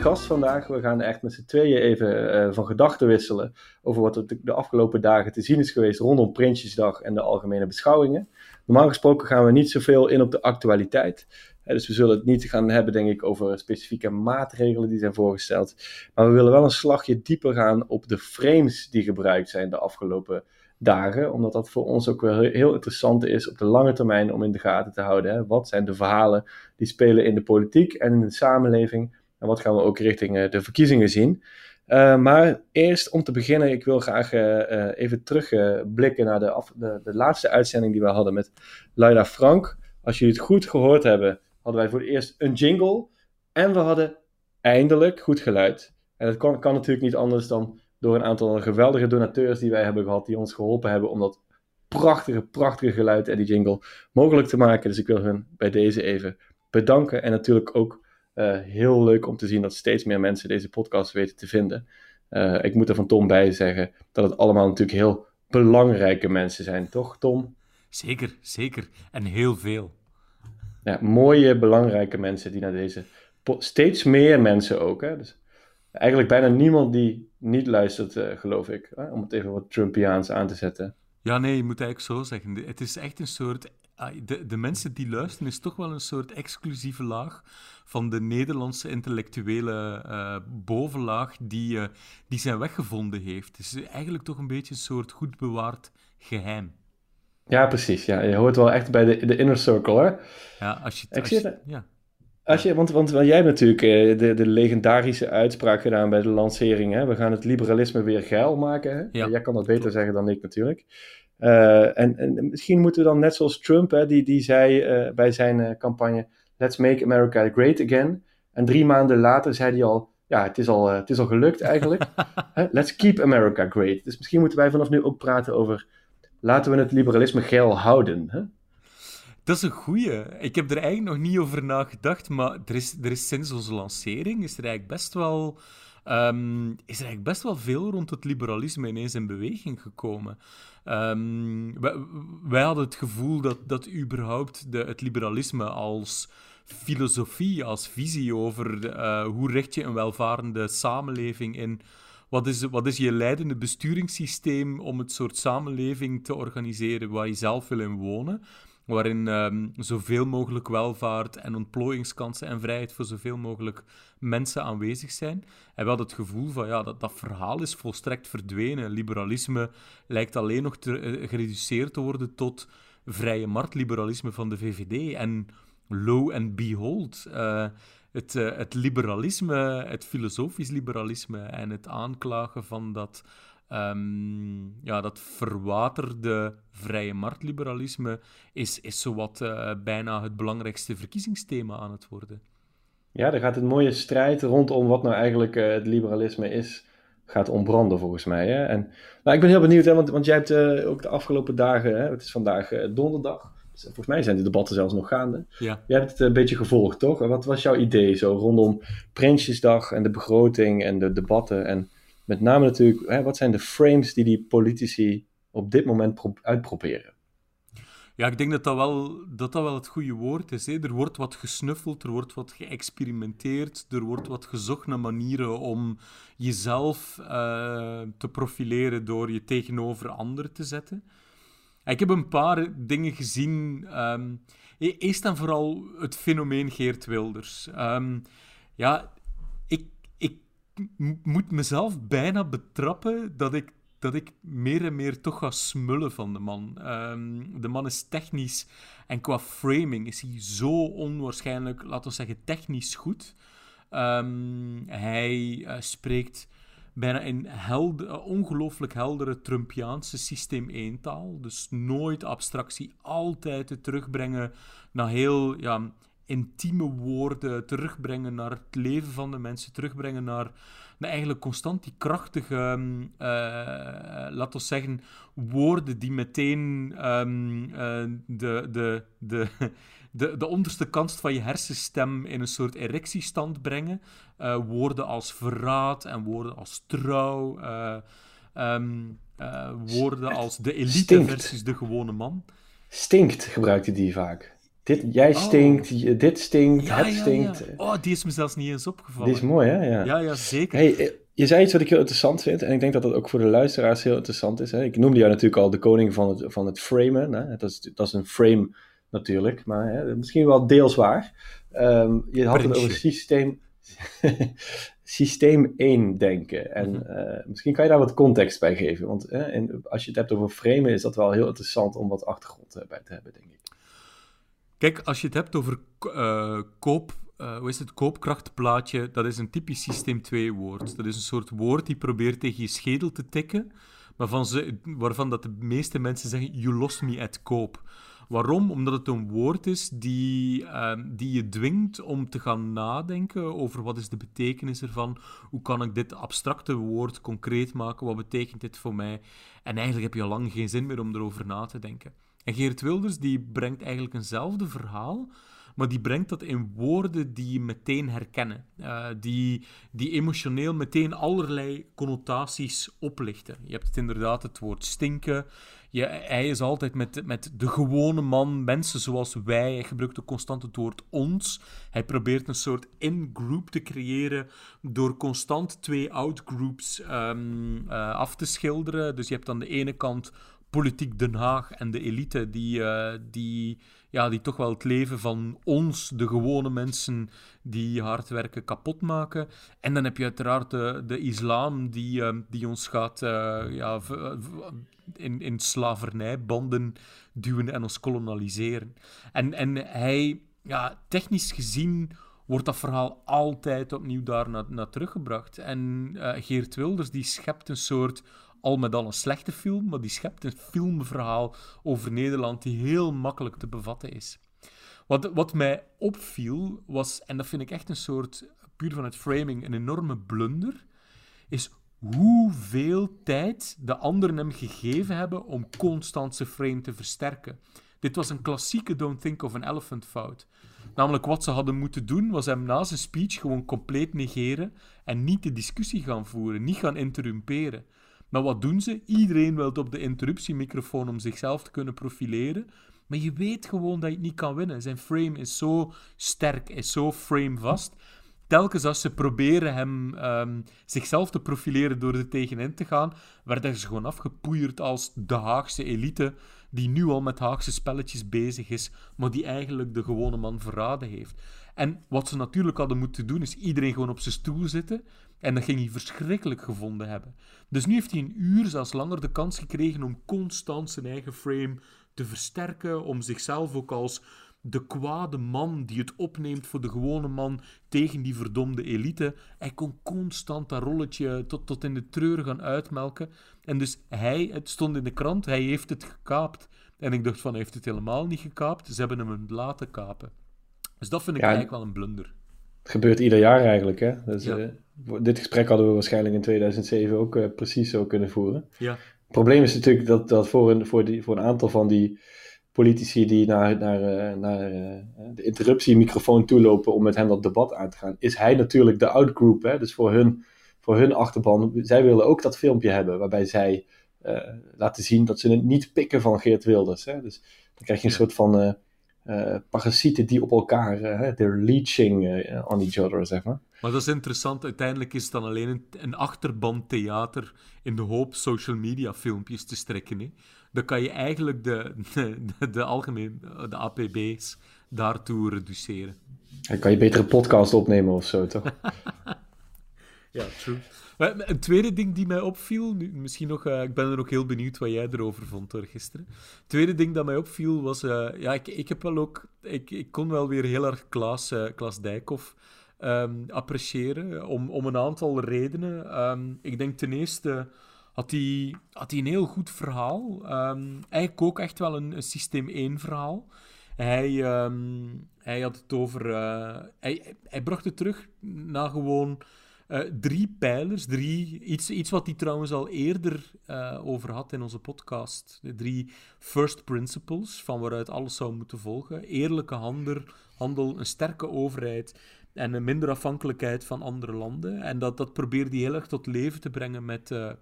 gast vandaag. We gaan echt met z'n tweeën even uh, van gedachten wisselen over wat er de afgelopen dagen te zien is geweest rondom Prinsjesdag en de algemene beschouwingen. Normaal gesproken gaan we niet zoveel in op de actualiteit. Dus we zullen het niet gaan hebben, denk ik, over specifieke maatregelen die zijn voorgesteld. Maar we willen wel een slagje dieper gaan op de frames die gebruikt zijn de afgelopen dagen. Omdat dat voor ons ook wel heel interessant is op de lange termijn om in de gaten te houden. Hè. Wat zijn de verhalen die spelen in de politiek en in de samenleving? En wat gaan we ook richting eh, de verkiezingen zien? Uh, maar eerst om te beginnen, ik wil graag uh, even terugblikken naar de, de, de, laatste uitzending die we hadden met Laila Frank. Als jullie het goed gehoord hebben, hadden wij voor het eerst een jingle. En we hadden eindelijk goed geluid. En dat kan, kan natuurlijk niet anders dan door een aantal geweldige donateurs die wij hebben gehad, die ons geholpen hebben om dat prachtige, prachtige geluid en die jingle mogelijk te maken. Dus ik wil hun bij deze even bedanken. En natuurlijk ook heel leuk om te zien dat steeds meer mensen deze podcast weten te vinden. Uh, ik moet er van Tom bij zeggen dat het allemaal natuurlijk heel belangrijke mensen zijn, toch Tom? Zeker, zeker. En heel veel. Ja, mooie, belangrijke mensen die naar deze... Steeds meer mensen ook, hè? Dus eigenlijk bijna niemand die niet luistert, uh, geloof ik. Hè? Om het even wat Trumpiaans aan te zetten. Ja, nee, je moet eigenlijk zo zeggen. Het is echt een soort de, de mensen die luisteren is toch wel een soort exclusieve laag van de Nederlandse intellectuele uh, bovenlaag die, uh, die zijn weggevonden heeft. Het is eigenlijk toch een beetje een soort goed bewaard geheim. Ja, precies. Ja. Je hoort wel echt bij de, de inner circle, hè? Ja, als je... Als je ja. Als je, want, want, want jij hebt natuurlijk uh, de, de legendarische uitspraak gedaan bij de lancering. Hè? We gaan het liberalisme weer geil maken. Hè? Ja. Jij kan dat beter zeggen dan ik natuurlijk. Uh, en, en, misschien moeten we dan net zoals Trump, hè, die, die zei uh, bij zijn uh, campagne: Let's make America great again. En drie maanden later zei hij al: Ja, het is al, het is al gelukt eigenlijk. Let's keep America great. Dus misschien moeten wij vanaf nu ook praten over: laten we het liberalisme geil houden. Hè? Dat is een goeie. Ik heb er eigenlijk nog niet over nagedacht, maar er is, er is sinds onze lancering is er eigenlijk best wel. Um, is er eigenlijk best wel veel rond het liberalisme ineens in beweging gekomen. Um, wij, hadden het gevoel dat, dat überhaupt de, het liberalisme als filosofie, als visie over uh, hoe richt je een welvarende samenleving in. Wat is, wat is je leidende besturingssysteem om het soort samenleving te organiseren waar je zelf wil in wonen? Waarin um, zoveel mogelijk welvaart en ontplooiingskansen en vrijheid voor zoveel mogelijk mensen aanwezig zijn. En we hadden het gevoel van, ja, dat, dat verhaal is volstrekt verdwenen. Liberalisme lijkt alleen nog te, uh, gereduceerd te worden tot vrije marktliberalisme van de VVD. En lo and behold, uh, het, uh, het liberalisme, het filosofisch liberalisme en het aanklagen van dat Um, ja, dat verwaterde vrije marktliberalisme is, is zowat uh, bijna het belangrijkste verkiezingsthema aan het worden. Ja, er gaat een mooie strijd rondom wat nou eigenlijk uh, het liberalisme is, gaat ontbranden volgens mij. Hè? En, nou, ik ben heel benieuwd, hè, want, want jij hebt uh, ook de afgelopen dagen, hè, het is vandaag donderdag, dus volgens mij zijn de debatten zelfs nog gaande. Ja. Jij hebt het een beetje gevolgd, toch? Wat was jouw idee zo rondom Prinsjesdag en de begroting en de debatten en met name natuurlijk, hè, wat zijn de frames die die politici op dit moment uitproberen? Ja, ik denk dat dat wel, dat dat wel het goede woord is. Er wordt wat gesnuffeld, er wordt wat geëxperimenteerd, er wordt wat gezocht naar manieren om jezelf uh, te profileren door je tegenover anderen te zetten. Ik heb een paar dingen gezien. Um, eerst en vooral het fenomeen Geert Wilders. Um, ja, moet mezelf bijna betrappen dat ik, dat ik meer en meer toch ga smullen van de man. Um, de man is technisch en qua framing is hij zo onwaarschijnlijk, laten we zeggen, technisch goed. Um, hij uh, spreekt bijna in helder, ongelooflijk heldere Trumpiaanse systeem 1-taal. Dus nooit abstractie, altijd het terugbrengen naar heel ja, intieme woorden terugbrengen naar het leven van de mensen, terugbrengen naar, naar eigenlijk constant die krachtige, um, uh, laten we zeggen, woorden die meteen um, uh, de, de, de, de, de onderste kant van je hersenstem in een soort erectiestand brengen. Uh, woorden als verraad en woorden als trouw. Um, woorden als de elite versus de gewone man. Stinkt gebruikte die vaak. Dit, jij stinkt, dit stinkt, Ja, het ja, stinkt. ja. Oh, die is me zelfs niet eens opgevallen. Die is mooi, hè? Ja. Ja, ja, zeker. Hey, eh, je zei iets wat ik heel interessant vind, en ik denk dat dat ook voor de luisteraars heel interessant is. Hè? Ik noemde jou natuurlijk al de koning van het, van het framen. Hè? Dat, is, dat is een frame natuurlijk, maar hè, misschien wel deels waar. Ehm, je had het over systeem, systeem 1 denken. En Mhm. eh, misschien kan je daar wat context bij geven. Want hè, en als je het hebt over framen, is dat wel heel interessant om wat achtergrond eh, bij te hebben, denk ik. Kijk, als je het hebt over eh, koop, eh, hoe is het, koopkrachtplaatje, dat is een typisch systeem 2 woord. Dat is een soort woord die probeert tegen je schedel te tikken, waarvan, ze, waarvan dat de meeste mensen zeggen, you lost me at koop. Waarom? Omdat het een woord is die, ehm, die je dwingt om te gaan nadenken over wat is de betekenis ervan, hoe kan ik dit abstracte woord concreet maken, wat betekent dit voor mij? En eigenlijk heb je al lang geen zin meer om erover na te denken. En Geert Wilders die brengt eigenlijk eenzelfde verhaal, maar die brengt dat in woorden die je meteen herkennen. eh, die, die emotioneel meteen allerlei connotaties oplichten. Je hebt het inderdaad het woord stinken. Je, hij is altijd met, met de gewone man, mensen zoals wij. Hij gebruikt ook constant het woord ons. Hij probeert een soort in-group te creëren door constant twee out-groups ehm, eh, af te schilderen. Dus je hebt aan de ene kant politiek Den Haag en de elite die, eh, die, ja, die toch wel het leven van ons, de gewone mensen die hard werken, kapot maken. En dan heb je uiteraard de, de islam die, eh, die ons gaat eh, ja, in, in slavernijbanden duwen en ons koloniseren. En, en hij, ja, technisch gezien wordt dat verhaal altijd opnieuw daar naar, naar teruggebracht. En Geert Wilders die schept een soort al met al een slechte film, maar die schept een filmverhaal over Nederland die heel makkelijk te bevatten is. Wat, wat mij opviel was, en dat vind ik echt een soort, puur vanuit framing, een enorme blunder, is hoeveel tijd de anderen hem gegeven hebben om constant zijn frame te versterken. Dit was een klassieke Don't Think of an Elephant fout. Namelijk wat ze hadden moeten doen, was hem na zijn speech gewoon compleet negeren en niet de discussie gaan voeren, niet gaan interrumperen. Maar wat doen ze? Iedereen wil op de interruptiemicrofoon om zichzelf te kunnen profileren. Maar je weet gewoon dat je het niet kan winnen. Zijn frame is zo sterk, is zo framevast. Telkens als ze proberen hem ehm, zichzelf te profileren door er tegenin te gaan, werden ze gewoon afgepoeierd als de Haagse elite, die nu al met Haagse spelletjes bezig is, maar die eigenlijk de gewone man verraden heeft. En wat ze natuurlijk hadden moeten doen, is iedereen gewoon op zijn stoel zitten. En dat ging hij verschrikkelijk gevonden hebben. Dus nu heeft hij een uur, zelfs langer, de kans gekregen om constant zijn eigen frame te versterken, om zichzelf ook als de kwade man die het opneemt voor de gewone man tegen die verdomde elite. Hij kon constant dat rolletje tot, tot in de treur gaan uitmelken. En dus hij, het stond in de krant, hij heeft het gekaapt. En ik dacht van, hij heeft het helemaal niet gekaapt. Ze hebben hem laten kapen. Dus dat vind ik Ja, eigenlijk wel een blunder. Het gebeurt ieder jaar eigenlijk, hè? Dus, Ja. eh, dit gesprek hadden we waarschijnlijk in 2007 ook eh, precies zo kunnen voeren. Ja, Het probleem is natuurlijk dat, dat voor, een, voor, die, voor een aantal van die politici die naar, naar, eh, naar eh, de interruptiemicrofoon toelopen om met hem dat debat aan te gaan, is hij natuurlijk de outgroup. Hè? Dus voor hun, voor hun achterban, zij willen ook dat filmpje hebben waarbij zij laten zien dat ze het niet pikken van Geert Wilders. Hè? Dus dan krijg je een Ja. soort van eh, parasieten die op elkaar, eh, they're leeching eh, on each other, zeg maar. maar dat is interessant. Uiteindelijk is het dan alleen een, een achterbandtheater in de hoop social media filmpjes te strekken. Hè. Dan kan je eigenlijk de, de, de, algemeen, de APB's daartoe reduceren. Dan kan je beter een podcast opnemen of zo, toch? Ja, true. Maar Een tweede ding die mij opviel, nu, misschien nog, eh, ik ben er ook heel benieuwd wat jij erover vond hoor, gisteren. Het tweede ding dat mij opviel was, eh, ja, ik, ik heb wel ook, ik, ik kon wel weer heel erg Klaas, eh, Klaas Dijkhoff ehm, appreciëren, om, om een aantal redenen. Ehm, ik denk ten eerste had hij, had hij een heel goed verhaal. Ehm, eigenlijk ook echt wel een, systeem 1 verhaal. Hij, hij had het over, eh, hij, hij bracht het terug naar gewoon eh, drie pijlers, drie, iets, iets wat hij trouwens al eerder eh, over had in onze podcast. De drie first principles, van waaruit alles zou moeten volgen. Eerlijke handel, handel een sterke overheid en een minder afhankelijkheid van andere landen. En dat, dat probeerde hij heel erg tot leven te brengen met, eh,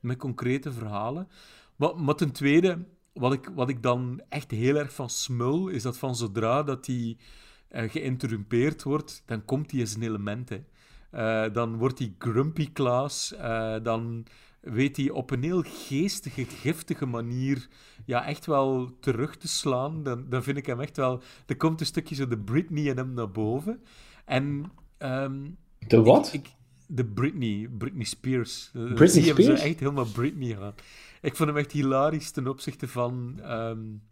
met concrete verhalen. Maar, maar ten tweede, wat, ik, wat ik dan echt heel erg van smul, is dat van zodra dat uh, geïnterrumpeerd wordt, dan komt hij in zijn element. Uh, dan wordt hij grumpy Klaas, uh, dan weet hij op een heel geestige, giftige manier ja, echt wel terug te slaan. Dan, dan vind ik hem echt wel... Er komt een stukje zo de Britney in hem naar boven. En... Um, de wat? Ik, de Britney, Britney Spears. Britney Spears? Hem zo echt helemaal Britney gaan. Ik vond hem echt hilarisch ten opzichte van... Um,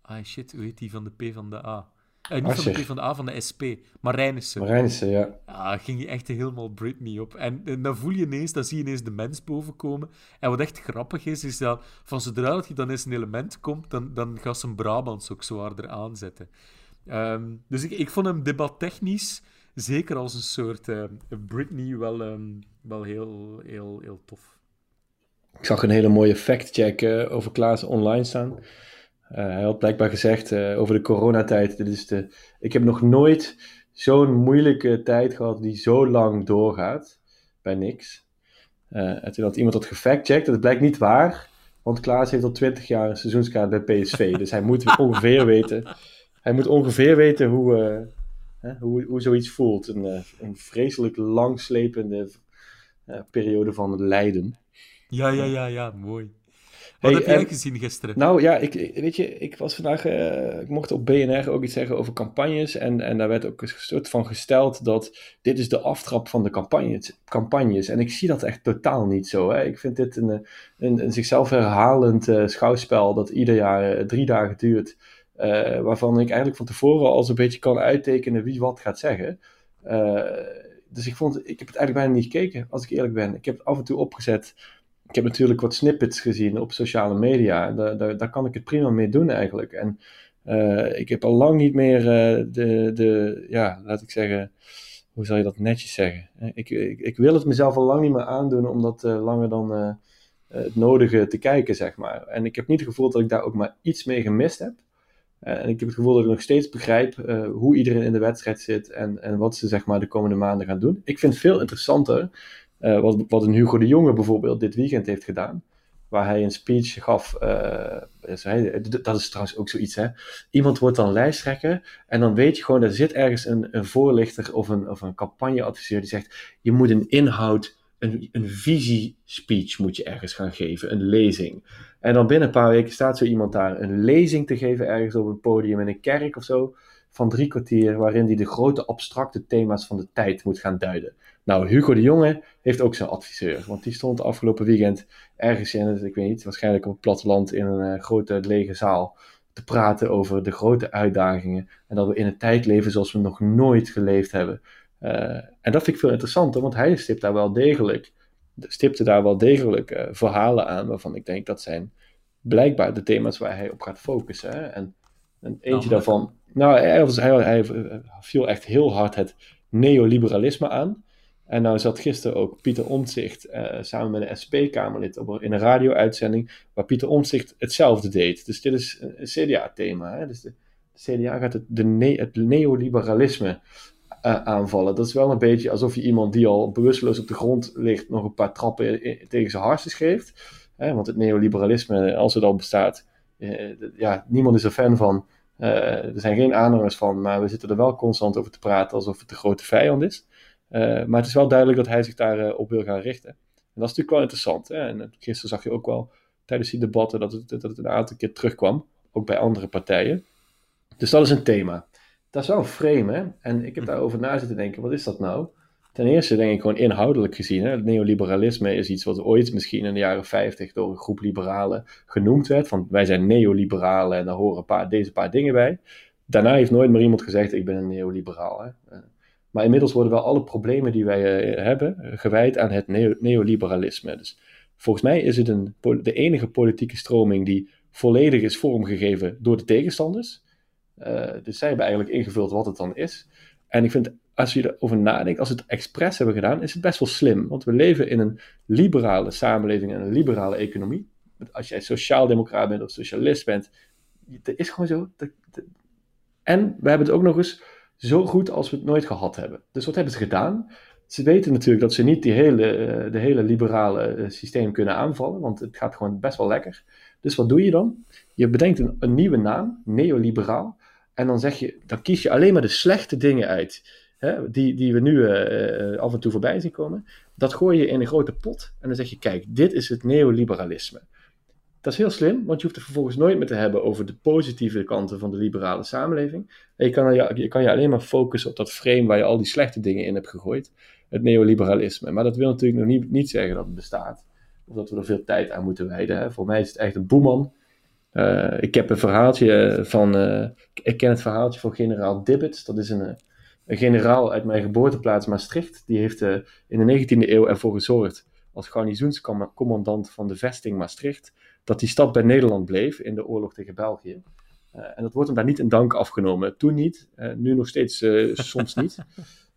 ah shit, hoe heet die van de P van de A? Uh, niet van de van de A, van de SP. Marijnissen. Marijnissen, ja. Ja, ging je echt helemaal Britney op. En, en, dan voel je ineens, dan zie je ineens de mens bovenkomen. En wat echt grappig is, is dat van zodra dat je dan in zijn element komt, dan, dan gaat zijn Brabants ook zwaarder aanzetten. Um, dus ik, ik vond hem debattechnisch, zeker als een soort uh, Britney, wel, um, wel heel, heel, heel tof. Ik zag een hele mooie fact-check uh, over Klaas online staan. Uh, hij had blijkbaar gezegd uh, over de coronatijd: dit is de, ik heb nog nooit zo'n moeilijke tijd gehad die zo lang doorgaat bij niks. Uh, en toen had iemand dat gefactcheckt, dat blijkt niet waar, want Klaas heeft al 20 jaar een seizoenskaart bij PSV. dus hij moet ongeveer weten, hij moet ongeveer weten hoe, hoe, hoe zoiets voelt. Een, een vreselijk langslepende periode van lijden. Ja, ja, ja, ja, mooi. Wat hey, heb jij en, gezien gisteren? Nou ja, ik, weet je, ik was vandaag, uh, ik mocht op BNR ook iets zeggen over campagnes. En, en daar werd ook een soort van gesteld dat dit is de aftrap van de campagnes. campagnes. En ik zie dat echt totaal niet zo. Hè. Ik vind dit een, een, een zichzelf herhalend uh, schouwspel dat ieder jaar uh, drie dagen duurt. waarvan ik eigenlijk van tevoren al zo'n beetje kan uittekenen wie wat gaat zeggen. dus ik, vond, ik heb het eigenlijk bijna niet gekeken, als ik eerlijk ben. Ik heb het af en toe opgezet ik heb natuurlijk wat snippets gezien op sociale media. Daar, kan ik het prima mee doen eigenlijk. En uh, ik heb al lang niet meer uh, de, de, ja, laat ik zeggen, hoe zal je dat netjes zeggen? Ik, ik, ik wil het mezelf al lang niet meer aandoen om dat langer dan het nodige te kijken, zeg maar. En ik heb niet het gevoel dat ik daar ook maar iets mee gemist heb. en ik heb het gevoel dat ik nog steeds begrijp hoe iedereen in de wedstrijd zit en, en wat ze zeg maar de komende maanden gaan doen. Ik vind het veel interessanter uh, wat, wat een Hugo de Jonge bijvoorbeeld dit weekend heeft gedaan. Waar hij een speech gaf. Uh, dat is trouwens ook zoiets. Hè? Iemand wordt dan lijsttrekker. En dan weet je gewoon, er zit ergens een, een voorlichter of een, of een campagneadviseur die zegt: Je moet een inhoud, een, een visiespeech moet je ergens gaan geven. Een lezing. En dan binnen een paar weken staat zo iemand daar een lezing te geven ergens op een podium in een kerk of zo. Van drie kwartier, waarin hij de grote abstracte thema's van de tijd moet gaan duiden. Nou, Hugo de Jonge heeft ook zijn adviseur. Want die stond afgelopen weekend ergens in het, ik weet niet, waarschijnlijk op het platteland in een uh, grote lege zaal. Te praten over de grote uitdagingen. En dat we in een tijd leven zoals we nog nooit geleefd hebben. Uh, en dat vind ik veel interessanter, want hij stipt daar wel degelijk, stipte daar wel degelijk uh, verhalen aan. Waarvan ik denk dat zijn blijkbaar de thema's waar hij op gaat focussen. Hè? En, en eentje nou, daarvan. Nou, hij, hij, viel echt heel hard het neoliberalisme aan. En nou zat gisteren ook Pieter Omtzigt uh, samen met een SP-Kamerlid in een radio-uitzending, waar Pieter Omtzigt hetzelfde deed. Dus dit is een, CDA-thema. Dus de, CDA gaat het, de het neoliberalisme uh, aanvallen. Dat is wel een beetje alsof je iemand die al bewusteloos op de grond ligt, nog een paar trappen tegen zijn hartjes geeft. Want het neoliberalisme, als het al bestaat, uh, ja, niemand is er fan van. Er zijn geen aanhangers van, maar we zitten er wel constant over te praten alsof het de grote vijand is. Uh, maar het is wel duidelijk dat hij zich daarop uh, wil gaan richten. En dat is natuurlijk wel interessant. Hè? En gisteren zag je ook wel tijdens die debatten dat het, dat het een aantal keer terugkwam. Ook bij andere partijen. Dus dat is een thema. Dat is wel een frame, hè? En ik heb daarover na zitten denken, wat is dat nou? Ten eerste denk ik gewoon inhoudelijk gezien. Hè? Het neoliberalisme is iets wat ooit misschien in de jaren 50 door een groep liberalen genoemd werd. Van wij zijn neoliberalen en daar horen een paar, deze paar dingen bij. Daarna heeft nooit meer iemand gezegd, ik ben een neoliberaal. Hè? Maar inmiddels worden wel alle problemen die wij uh, hebben gewijd aan het neo neoliberalisme. Dus volgens mij is het een, de enige politieke stroming die volledig is vormgegeven door de tegenstanders. Dus zij hebben eigenlijk ingevuld wat het dan is. En ik vind, als je erover nadenkt, als we het expres hebben gedaan, is het best wel slim. Want we leven in een liberale samenleving en een liberale economie. Als jij sociaaldemocraat bent of socialist bent, het is gewoon zo. En we hebben het ook nog eens zo goed als we het nooit gehad hebben. Dus wat hebben ze gedaan? Ze weten natuurlijk dat ze niet die hele, de hele liberale systeem kunnen aanvallen, want het gaat gewoon best wel lekker. Dus wat doe je dan? Je bedenkt een, een nieuwe naam, neoliberaal, en dan zeg je, dan kies je alleen maar de slechte dingen uit, hè, die, die we nu af en toe voorbij zien komen. Dat gooi je in een grote pot en dan zeg je, kijk, dit is het neoliberalisme. Dat is heel slim, want je hoeft er vervolgens nooit meer te hebben over de positieve kanten van de liberale samenleving. En je kan je, je kan je alleen maar focussen op dat frame waar je al die slechte dingen in hebt gegooid, het neoliberalisme. Maar dat wil natuurlijk nog niet, niet zeggen dat het bestaat, of dat we er veel tijd aan moeten wijden. Hè. Voor mij is het echt een boeman. Uh, ik heb een verhaaltje van, ik ken het verhaaltje van generaal Dibbets, dat is een, een generaal uit mijn geboorteplaats Maastricht. Die heeft uh, in de 19e eeuw ervoor gezorgd, als garnizoenscommandant van de vesting Maastricht, dat die stad bij Nederland bleef in de oorlog tegen België. Uh, en dat wordt hem daar niet in dank afgenomen. Toen niet, uh, nu nog steeds soms niet.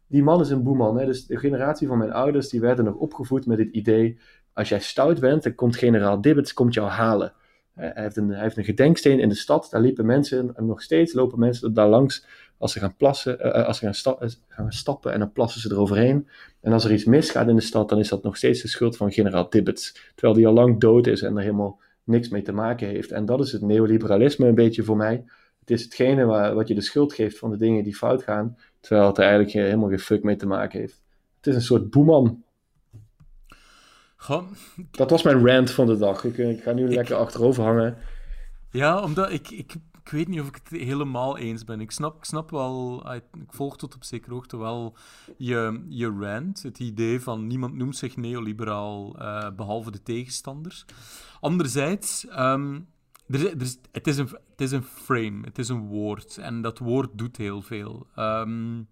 Die man is een boeman. Hè? Dus de generatie van mijn ouders die werden nog opgevoed met het idee: als jij stout bent, dan komt generaal Dibbets komt jou halen. Hij heeft, een, hij heeft een gedenksteen in de stad, daar liepen mensen, en nog steeds lopen mensen daar langs als ze gaan plassen, als ze gaan, sta gaan, stappen en dan plassen ze eroverheen. En als er iets misgaat in de stad, dan is dat nog steeds de schuld van generaal Dibbets. Terwijl die al lang dood is en er helemaal niks mee te maken heeft. En dat is het neoliberalisme een beetje voor mij. Het is hetgene waar, wat je de schuld geeft van de dingen die fout gaan, terwijl het er eigenlijk helemaal geen fuck mee te maken heeft. Het is een soort boeman. Goh, dat was mijn rant van de dag. Ik, ik ga nu lekker achterover hangen. Ja, omdat ik, ik, ik weet niet of ik het helemaal eens ben. Ik snap, ik snap wel, ik volg tot op zekere hoogte wel je, je rant. Het idee van niemand noemt zich neoliberaal uh, behalve de tegenstanders. Anderzijds, um, er, het, is een, het is een frame, het is een woord. En dat woord doet heel veel. Um,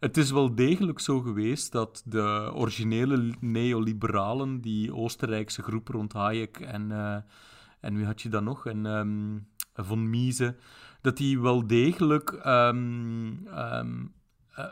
het is wel degelijk zo geweest dat de originele neoliberalen, die Oostenrijkse groep rond Hayek en, uh, en wie had je dan nog? En, um, von Mises, dat die wel degelijk um, um, uh,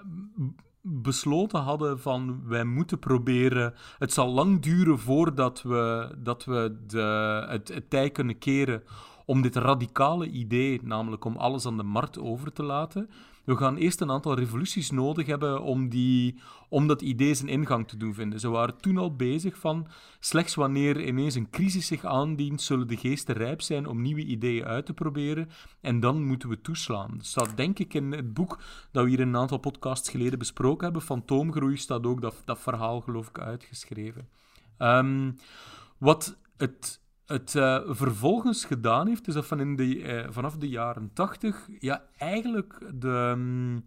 besloten hadden van wij moeten proberen. Het zal lang duren voordat we, dat we de, het, het tij kunnen keren om dit radicale idee, namelijk om alles aan de markt over te laten, we gaan eerst een aantal revoluties nodig hebben om, die, om dat idee zijn ingang te doen vinden. Ze waren toen al bezig van, slechts wanneer ineens een crisis zich aandient, zullen de geesten rijp zijn om nieuwe ideeën uit te proberen en dan moeten we toeslaan. Dat staat denk ik in het boek dat we hier een aantal podcasts geleden besproken hebben, Fantoomgroei, staat ook dat, dat verhaal geloof ik uitgeschreven. Um, wat het het uh, vervolgens gedaan heeft, is dat van in de, uh, vanaf de jaren tachtig, ja, eigenlijk mm,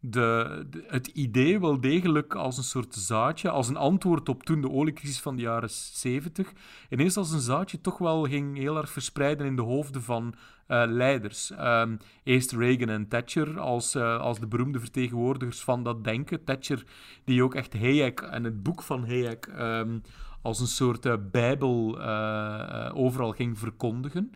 de, de, het idee wel degelijk als een soort zaadje, als een antwoord op toen de oliecrisis van de jaren zeventig, ineens als een zaadje toch wel ging heel erg verspreiden in de hoofden van uh, leiders. Um, eerst Reagan en Thatcher als, als de beroemde vertegenwoordigers van dat denken. Thatcher die ook echt Hayek en het boek van Hayek... Um, als een soort uh, bijbel uh, overal ging verkondigen.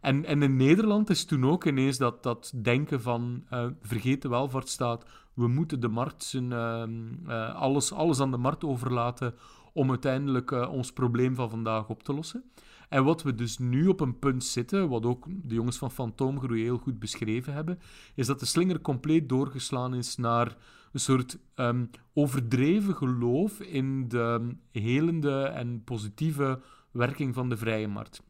En, in Nederland is toen ook ineens dat, dat denken van vergeet de welvaartsstaat, we moeten de markt zijn, uh, alles, alles aan de markt overlaten om uiteindelijk ons probleem van vandaag op te lossen. En wat we dus nu op een punt zitten, wat ook de jongens van Fantoomgroei heel goed beschreven hebben, is dat de slinger compleet doorgeslaan is naar een soort um, overdreven geloof in de helende en positieve werking van de vrije markt.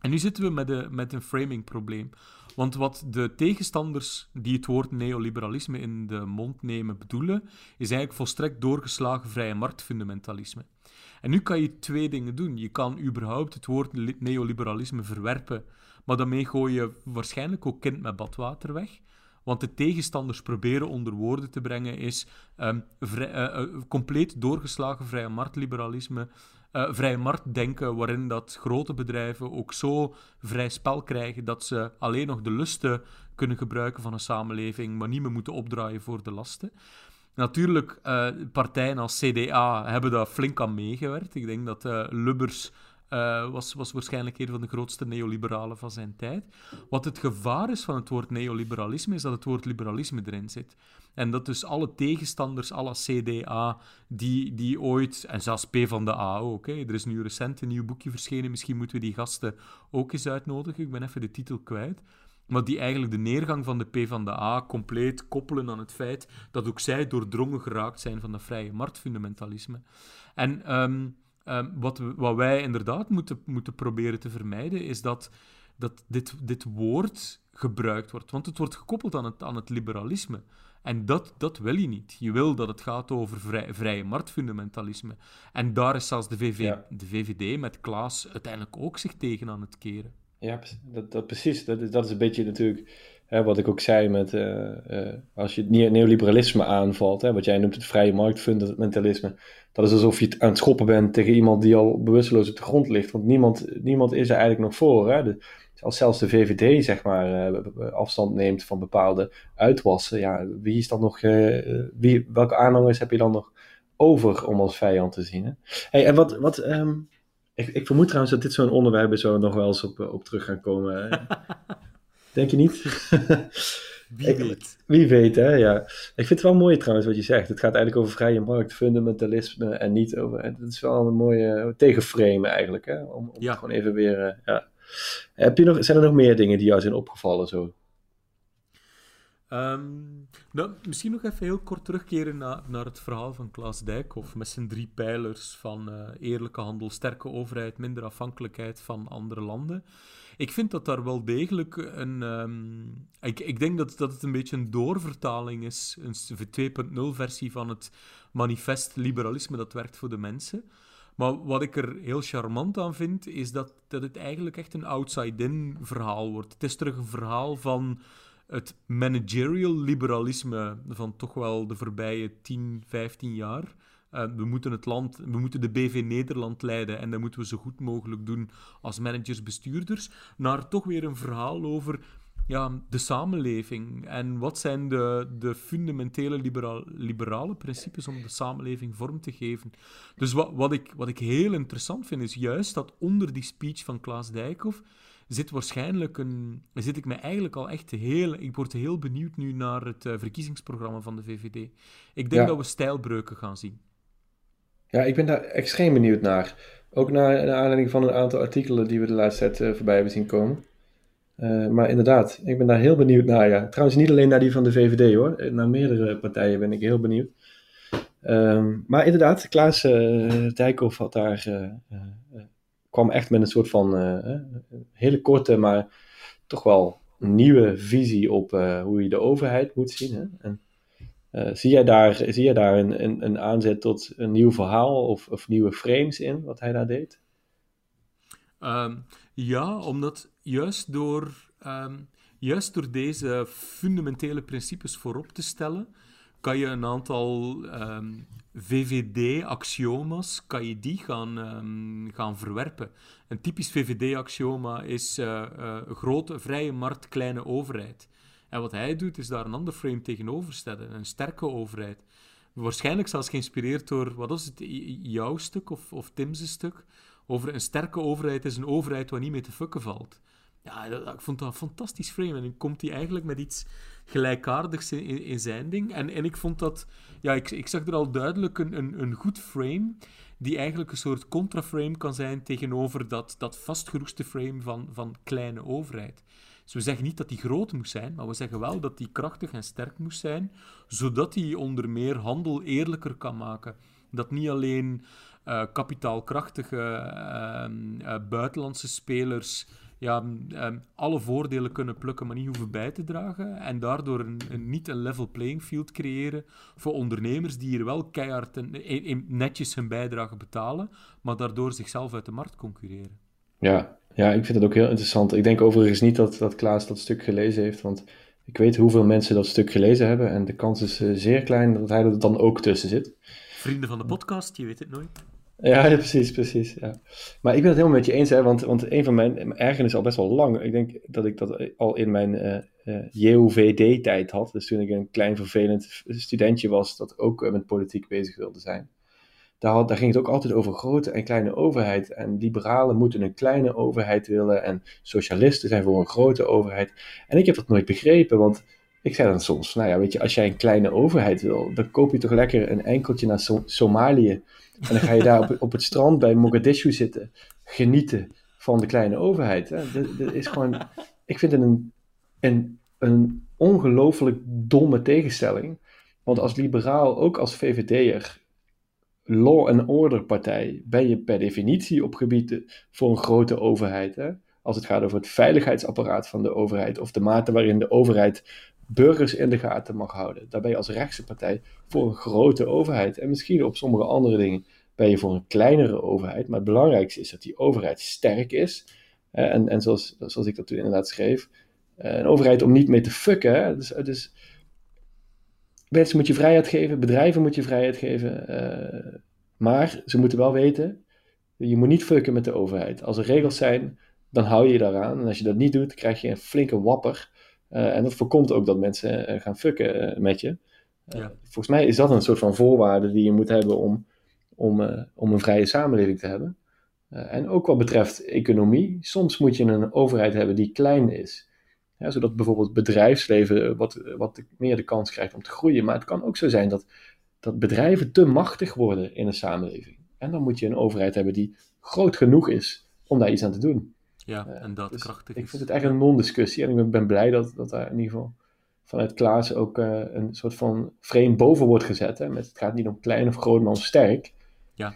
En nu zitten we met, met een framing-probleem. Want wat de tegenstanders die het woord neoliberalisme in de mond nemen bedoelen, is eigenlijk volstrekt doorgeslagen vrije marktfundamentalisme. En nu kan je twee dingen doen. Je kan überhaupt het woord neoliberalisme verwerpen, maar daarmee gooi je waarschijnlijk ook kind met badwater weg. Want de tegenstanders proberen onder woorden te brengen is vrij, uh, uh, compleet doorgeslagen vrije marktliberalisme, uh, vrije marktdenken, waarin dat grote bedrijven ook zo vrij spel krijgen dat ze alleen nog de lusten kunnen gebruiken van een samenleving, maar niet meer moeten opdraaien voor de lasten. Natuurlijk, partijen als CDA hebben daar flink aan meegewerkt. Ik denk dat Lubbers uh, was, was waarschijnlijk een van de grootste neoliberalen van zijn tijd. Wat het gevaar is van het woord neoliberalisme, is dat het woord liberalisme erin zit. En dat dus alle tegenstanders, alle CDA, die, die ooit, en zelfs P van de A ook, er is nu recent een nieuw boekje verschenen, misschien moeten we die gasten ook eens uitnodigen, ik ben even de titel kwijt. maar die eigenlijk de neergang van de PvdA compleet koppelen aan het feit dat ook zij doordrongen geraakt zijn van dat vrije marktfundamentalisme. En ehm, ehm, wat, wat wij inderdaad moeten, moeten proberen te vermijden, is dat, dat dit, dit woord gebruikt wordt. Want het wordt gekoppeld aan het, aan het liberalisme. En dat, dat wil je niet. Je wil dat het gaat over vrij, vrije marktfundamentalisme. En daar is zelfs de, VV, de VVD met Klaas uiteindelijk ook zich tegen aan het keren. Ja, dat, dat, precies. Dat is, dat is een beetje natuurlijk hè, wat ik ook zei met... Uh, als je het neoliberalisme aanvalt, hè, wat jij noemt het vrije marktfundamentalisme, dat is alsof je aan het schoppen bent tegen iemand die al bewusteloos op de grond ligt. Want niemand, niemand is er eigenlijk nog voor. Hè? De, als zelfs de VVD zeg maar uh, afstand neemt van bepaalde uitwassen, ja, wie is dan nog, wie, welke aanhangers heb je dan nog over om als vijand te zien? En wat, wat um, ik, ik, vermoed trouwens dat dit zo'n onderwerp is waar we nog wel eens op, op terug gaan komen. Denk je niet? Wie weet. wie weet, hè, ja. Ik vind het wel mooi trouwens wat je zegt. Het gaat eigenlijk over vrije markt, fundamentalisme en niet over... Het is wel een mooie tegenframe eigenlijk, hè. Om, om ja. gewoon even weer... ja. Heb je nog, zijn er nog meer dingen die jou zijn opgevallen zo? Um, nou, misschien nog even heel kort terugkeren naar, naar het verhaal van Klaas Dijkhoff met zijn drie pijlers van uh, eerlijke handel, sterke overheid, minder afhankelijkheid van andere landen. Ik vind dat daar wel degelijk een. Um, ik, ik denk dat, dat het een beetje een doorvertaling is, een 2.0 versie van het manifest liberalisme dat werkt voor de mensen. Maar wat ik er heel charmant aan vind, is dat, dat het eigenlijk echt een outside-in verhaal wordt. Het is terug een verhaal van het managerial liberalisme van toch wel de voorbije 10, 15 jaar. Uh, we moeten het land, we moeten de BV Nederland leiden en dat moeten we zo goed mogelijk doen als managers, bestuurders, naar toch weer een verhaal over ja, de samenleving en wat zijn de, de fundamentele liberaal, liberale principes om de samenleving vorm te geven. Dus wat, wat, ik, wat ik heel interessant vind, is juist dat onder die speech van Klaas Dijkhoff zit waarschijnlijk een... Zit ik me eigenlijk al echt heel... Ik word heel benieuwd nu naar het uh, verkiezingsprogramma van de VVD. Ik denk dat we stijlbreuken gaan zien. Ja, ik ben daar extreem benieuwd naar. Ook naar, naar aanleiding van een aantal artikelen die we de laatste tijd uh, voorbij hebben zien komen. Uh, maar inderdaad, ik ben daar heel benieuwd naar. Ja. Trouwens, niet alleen naar die van de VVD hoor. Naar meerdere partijen ben ik heel benieuwd. Um, maar inderdaad, Klaas uh, Dijkhoff had daar, kwam echt met een soort van hele korte, maar toch wel nieuwe visie op hoe je de overheid moet zien. Hè? En, zie, jij daar, zie jij daar een, een, een, aanzet tot een nieuw verhaal of, of nieuwe frames in, wat hij daar deed? Um, ja, omdat juist door, um, juist door deze fundamentele principes voorop te stellen, kan je een aantal ehm, VVD-axioma's kan je die gaan, gaan verwerpen. Een typisch VVD-axioma is uh, grote, vrije markt, kleine overheid. En wat hij doet, is daar een ander frame tegenover stellen. Een sterke overheid. Waarschijnlijk zelfs geïnspireerd door, wat was het, jouw stuk of, of Tim's stuk? over een sterke overheid is een overheid waar niet mee te fucken valt. Ja, dat, ik vond dat een fantastisch frame. En dan komt hij eigenlijk met iets gelijkaardigs in, in, zijn ding. En, en ik vond dat... Ja, ik, ik zag er al duidelijk een, een, een goed frame die eigenlijk een soort contraframe kan zijn tegenover dat, dat vastgeroeste frame van, van kleine overheid. Dus we zeggen niet dat die groot moet zijn, maar we zeggen wel dat die krachtig en sterk moet zijn, zodat hij onder meer handel eerlijker kan maken. Dat niet alleen uh, kapitaalkrachtige ehm, eh, buitenlandse spelers ja, um, alle voordelen kunnen plukken, maar niet hoeven bij te dragen. En daardoor een, niet een level playing field creëren voor ondernemers die hier wel keihard en, netjes hun bijdrage betalen, maar daardoor zichzelf uit de markt concurreren. Ja, ja, ik vind het ook heel interessant. Ik denk overigens niet dat, dat Klaas dat stuk gelezen heeft, want ik weet hoeveel mensen dat stuk gelezen hebben en de kans is uh, zeer klein dat hij er dan ook tussen zit. Vrienden van de podcast, je weet het nooit. Ja, precies, precies. Ja. Maar ik ben het helemaal met je eens, hè, want, want een van mijn ergernis al best wel lang. Ik denk dat ik dat al in mijn uh, uh, JOVD-tijd had. Dus toen ik een klein vervelend studentje was dat ook met politiek bezig wilde zijn. Daar, ging het ook altijd over grote en kleine overheid. En liberalen moeten een kleine overheid willen. En socialisten zijn voor een grote overheid. En ik heb dat nooit begrepen, want ik zei dan soms: Nou ja, weet je, als jij een kleine overheid wil, dan koop je toch lekker een enkeltje naar Somalië en dan ga je daar op, op het strand bij Mogadishu zitten, genieten van de kleine overheid. Hè. Dat, is gewoon, ik vind het een een, een ongelooflijk domme tegenstelling. Want als liberaal, ook als VVD'er, law and order partij, ben je per definitie op gebieden voor een grote overheid. Hè? Als het gaat over het veiligheidsapparaat van de overheid of de mate waarin de overheid burgers in de gaten mag houden. Daar ben je als rechtse partij voor een grote overheid. En misschien op sommige andere dingen ben je voor een kleinere overheid. Maar het belangrijkste is dat die overheid sterk is. En, en zoals, zoals ik dat toen inderdaad schreef, eh, een overheid om niet mee te fucken. Dus, dus mensen moet je vrijheid geven, bedrijven moet je vrijheid geven. Uh, maar ze moeten wel weten, je moet niet fucken met de overheid. Als er regels zijn, dan hou je je daaraan. En als je dat niet doet, krijg je een flinke wapper. Uh, en dat voorkomt ook dat mensen gaan fucken met je. Ja. Volgens mij is dat een soort van voorwaarde die je moet hebben om, om, om een vrije samenleving te hebben. en ook wat betreft economie, soms moet je een overheid hebben die klein is zodat bijvoorbeeld het bedrijfsleven wat, wat meer de kans krijgt om te groeien. Maar het kan ook zo zijn dat, dat bedrijven te machtig worden in een samenleving. En dan moet je een overheid hebben die groot genoeg is om daar iets aan te doen. Ja, en dat dus krachtig Ik vind het echt een non-discussie en ik ben blij dat, dat daar in ieder geval vanuit Klaas ook uh, een soort van frame boven wordt gezet. Hè? Met, het gaat niet om klein of groot, maar om sterk. Ja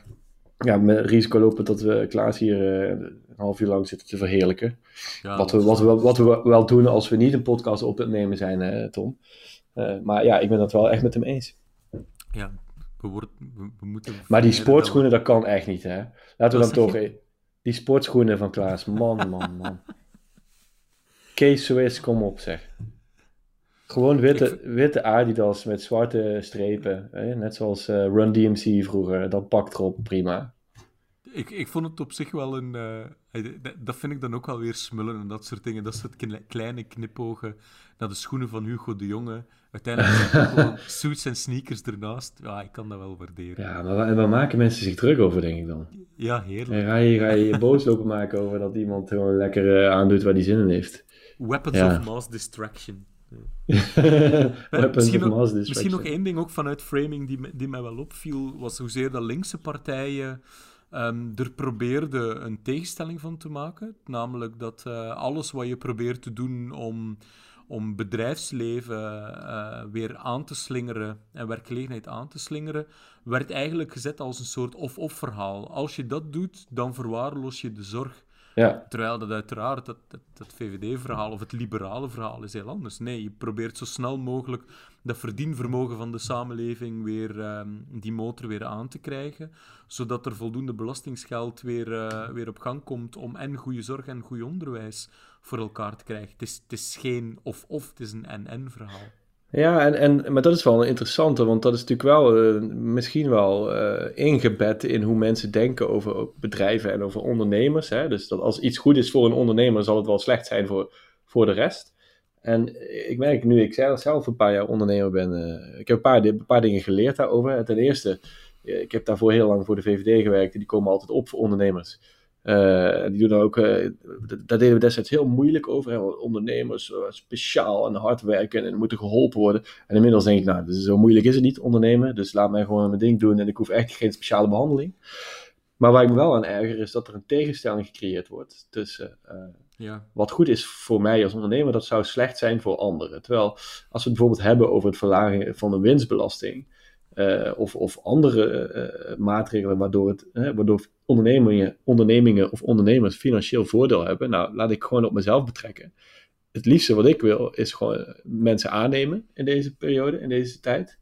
ja, met risico lopen dat we Klaas hier uh, half uur lang zitten te verheerlijken. Ja, wat, we, wat, we, wat we wel doen als we niet een podcast op het nemen zijn, uh, Tom. Uh, maar ja, ik ben dat wel echt met hem eens. Ja, we, worden, we, moeten... Maar die sportschoenen, dat kan echt niet, hè. Laten we dan toch... Die sportschoenen van Klaas, man, man, man. Kees Swiss, kom op, zeg. Gewoon witte, witte Adidas met zwarte strepen. Hè? Net zoals uh, Run DMC vroeger. Dat pakt erop prima. Ik, ik vond het op zich wel een... Uh, dat vind ik dan ook wel weer smullen en dat soort dingen. Dat soort kleine knipogen naar de schoenen van Hugo de Jonge. Uiteindelijk suits en sneakers ernaast. Ja, ik kan dat wel waarderen. Ja, maar waar, waar maken mensen zich druk over, denk ik dan? Ja, heerlijk. En ga je, ga je boos lopen maken over dat iemand gewoon lekker uh, aandoet waar die zin in heeft? Weapons ja. of mass distraction. misschien, nog, misschien nog één ding ook vanuit framing die, die mij wel opviel, was hoezeer de linkse partijen um, er probeerden een tegenstelling van te maken. Namelijk dat uh, alles wat je probeert te doen om, om bedrijfsleven uh, weer aan te slingeren en werkgelegenheid aan te slingeren, werd eigenlijk gezet als een soort of-of verhaal. Als je dat doet, dan verwaarloos je de zorg. Ja. Terwijl dat uiteraard, dat, dat, VVD-verhaal of het liberale verhaal is heel anders. Nee, je probeert zo snel mogelijk dat verdienvermogen van de samenleving weer, um, die motor weer aan te krijgen, zodat er voldoende belastingsgeld weer, uh, weer op gang komt om en goede zorg en goed onderwijs voor elkaar te krijgen. Het is, het is geen of-of, het is een en-en-verhaal. Ja, en, en, maar dat is wel een interessante, want dat is natuurlijk wel uh, misschien wel uh, ingebed in hoe mensen denken over bedrijven en over ondernemers. Hè? Dus dat als iets goed is voor een ondernemer, zal het wel slecht zijn voor, voor de rest. En ik merk nu, ik zelf een paar jaar ondernemer ben, uh, ik heb een paar, een paar dingen geleerd daarover. Ten eerste, ik heb daarvoor heel lang voor de VVD gewerkt en die komen altijd op voor ondernemers. Uh, die doen ook, uh, daar deden we destijds heel moeilijk over. Hè? Ondernemers uh, speciaal en hard werken en moeten geholpen worden. En inmiddels denk ik, nou, dus zo moeilijk is het niet ondernemen. Dus laat mij gewoon mijn ding doen en ik hoef echt geen speciale behandeling. Maar waar ik me wel aan erger is dat er een tegenstelling gecreëerd wordt tussen ja. wat goed is voor mij als ondernemer, dat zou slecht zijn voor anderen. Terwijl als we het bijvoorbeeld hebben over het verlagen van de winstbelasting of, of andere maatregelen waardoor, het, waardoor ondernemingen, ondernemingen of ondernemers financieel voordeel hebben. Nou, laat ik gewoon op mezelf betrekken. Het liefste wat ik wil is gewoon mensen aannemen in deze periode, in deze tijd.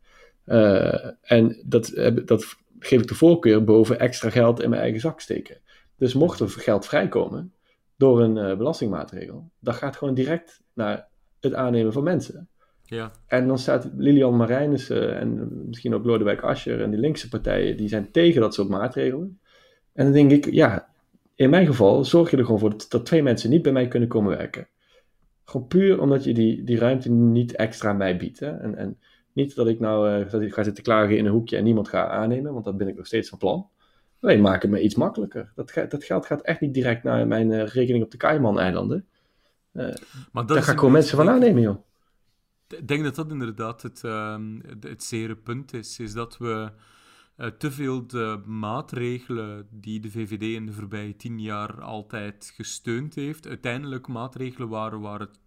en dat, dat geef ik de voorkeur boven extra geld in mijn eigen zak steken. Dus mocht er geld vrijkomen door een belastingmaatregel, dat gaat gewoon direct naar het aannemen van mensen. Ja. En dan staat Lilian Marijnissen en misschien ook Lodewijk Asscher en die linkse partijen, die zijn tegen dat soort maatregelen. En dan denk ik, ja, in mijn geval zorg je er gewoon voor dat, dat twee mensen niet bij mij kunnen komen werken. Gewoon puur omdat je die, die ruimte niet extra mij biedt. Hè? En, en niet dat ik nou uh, ga zitten klagen in een hoekje en niemand ga aannemen, want dat ben ik nog steeds van plan. Alleen maak het me iets makkelijker. Dat, dat geld gaat echt niet direct naar mijn uh, rekening op de Cayman-eilanden. Uh, maar daar ga ik gewoon mensen van aannemen, joh. Ik denk dat dat inderdaad het, uh, het zere punt is. Is dat we te veel de maatregelen die de VVD in de voorbije tien jaar altijd gesteund heeft, uiteindelijk maatregelen waren waar het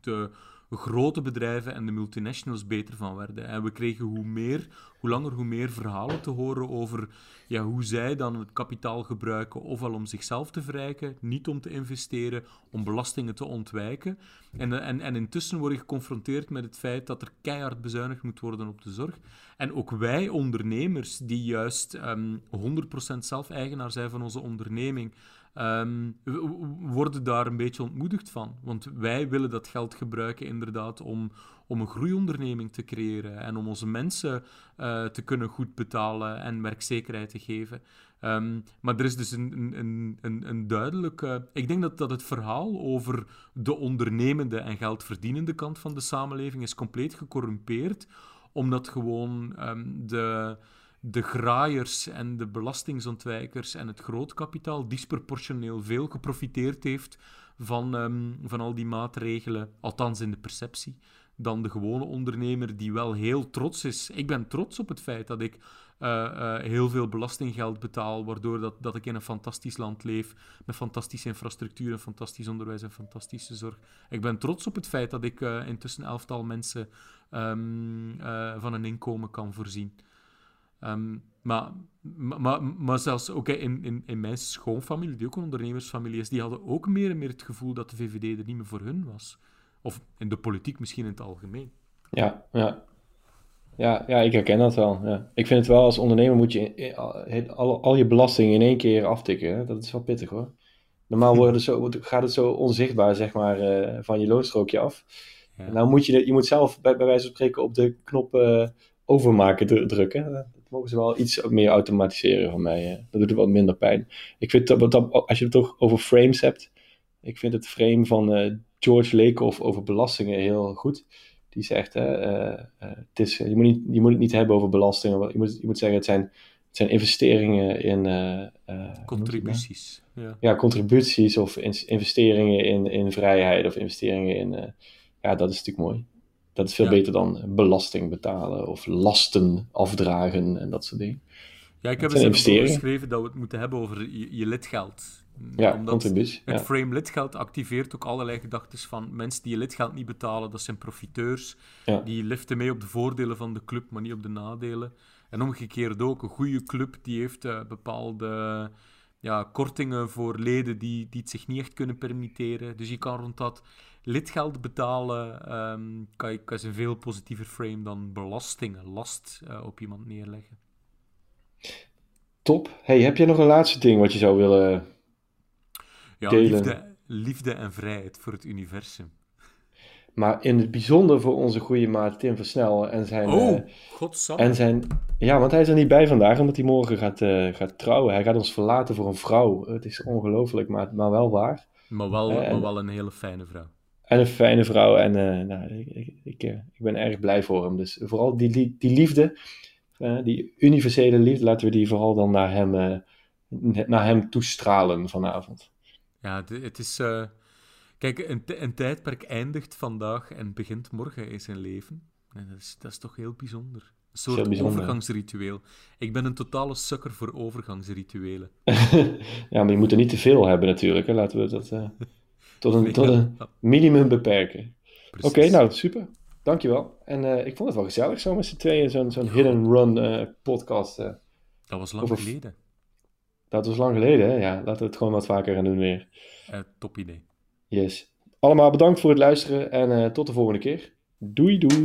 te, grote bedrijven en de multinationals beter van werden. En we kregen hoe meer, hoe langer, hoe meer verhalen te horen over ja, hoe zij dan het kapitaal gebruiken, ofwel om zichzelf te verrijken, niet om te investeren, om belastingen te ontwijken. En, en, en intussen word je geconfronteerd met het feit dat er keihard bezuinigd moet worden op de zorg. En ook wij ondernemers, die juist um, ehm, 100% zelf-eigenaar zijn van onze onderneming, um, worden daar een beetje ontmoedigd van. Want wij willen dat geld gebruiken inderdaad om, om een groeionderneming te creëren en om onze mensen uh, te kunnen goed betalen en werkzekerheid te geven. Um, maar er is dus een, een, een, een duidelijke. Ik denk dat, dat het verhaal over de ondernemende en geldverdienende kant van de samenleving is compleet gecorrumpeerd, omdat gewoon um, de de graaiers en de belastingsontwijkers en het grootkapitaal disproportioneel veel geprofiteerd heeft van, um, van al die maatregelen, althans in de perceptie, dan de gewone ondernemer die wel heel trots is. Ik ben trots op het feit dat ik uh, uh, heel veel belastinggeld betaal, waardoor dat, dat ik in een fantastisch land leef, met fantastische infrastructuur, en fantastisch onderwijs en fantastische zorg. Ik ben trots op het feit dat ik uh, intussen elftal mensen um, van een inkomen kan voorzien. Um, maar, maar, maar zelfs ook in, in, in mijn schoonfamilie, die ook een ondernemersfamilie is, die hadden ook meer en meer het gevoel dat de VVD er niet meer voor hun was. Of in de politiek misschien in het algemeen. Ja, ja. Ja, ja ik herken dat wel. Ja. Ik vind het wel, als ondernemer moet je al, al je belastingen in één keer aftikken. Hè? Dat is wel pittig hoor. Normaal worden zo, gaat het zo onzichtbaar zeg maar, uh, van je loonstrookje af. Ja. Nou moet je, je moet zelf bij, bij wijze van spreken op de knop uh, overmaken drukken mogen ze wel iets meer automatiseren van mij. Dat doet het wat minder pijn. Ik vind dat, dat als je het toch over frames hebt, ik vind het frame van uh, George Lakoff over belastingen heel goed. Die zegt, uh, uh, het is, je, moet niet, je moet het niet hebben over belastingen. Je moet, je moet zeggen, het zijn, het zijn investeringen in... contributies. Ja. ja. contributies of investeringen in, in vrijheid of investeringen in... ja, dat is natuurlijk mooi. Dat is veel beter dan belasting betalen of lasten afdragen en dat soort dingen. Ja, ik heb eens geschreven dat we het moeten hebben over je, je lidgeld. Ja, Omdat. Het frame lidgeld activeert ook allerlei gedachten van mensen die je lidgeld niet betalen, dat zijn profiteurs. Die liften mee op de voordelen van de club, maar niet op de nadelen. En omgekeerd ook, een goede club die heeft uh, bepaalde ja, kortingen voor leden die, die het zich niet echt kunnen permitteren. Dus je kan rond dat lidgeld betalen, um, kan, je, kan je een veel positiever frame dan belastingen, last uh, op iemand neerleggen. Top. Hey, heb je nog een laatste ding wat je zou willen ja, delen? Liefde, liefde en vrijheid voor het universum. Maar in het bijzonder voor onze goede maat Tim Versnel en zijn... Oh, uh, En zijn... Ja, want hij is er niet bij vandaag, omdat hij morgen gaat, uh, gaat trouwen. Hij gaat ons verlaten voor een vrouw. Het is ongelooflijk, maar, maar wel waar. Maar wel, uh, maar wel een hele fijne vrouw. En een fijne vrouw. En uh, nou, ik, ik, ik, ik, ben erg blij voor hem. Dus vooral die, die, die liefde, uh, die universele liefde, laten we die vooral dan naar hem, uh, naar hem toestralen vanavond. Ja, het is. kijk, een, een tijdperk eindigt vandaag en begint morgen in zijn leven. En dat, is, dat is toch heel bijzonder. Een soort overgangsritueel. Ik ben een totale sukker voor overgangsrituelen. ja, maar je moet er niet te veel hebben natuurlijk. Hè? Laten we dat tot een, tot een minimum beperken. Oké, nou super. Dankjewel. En uh, ik vond het wel gezellig zo met z'n tweeën, zo'n zo'n hidden run uh, podcast. Uh, dat was lang geleden. Dat was lang geleden, hè? Ja, laten we het gewoon wat vaker gaan doen weer. top idee. Yes. Allemaal bedankt voor het luisteren en tot de volgende keer. Doei doei.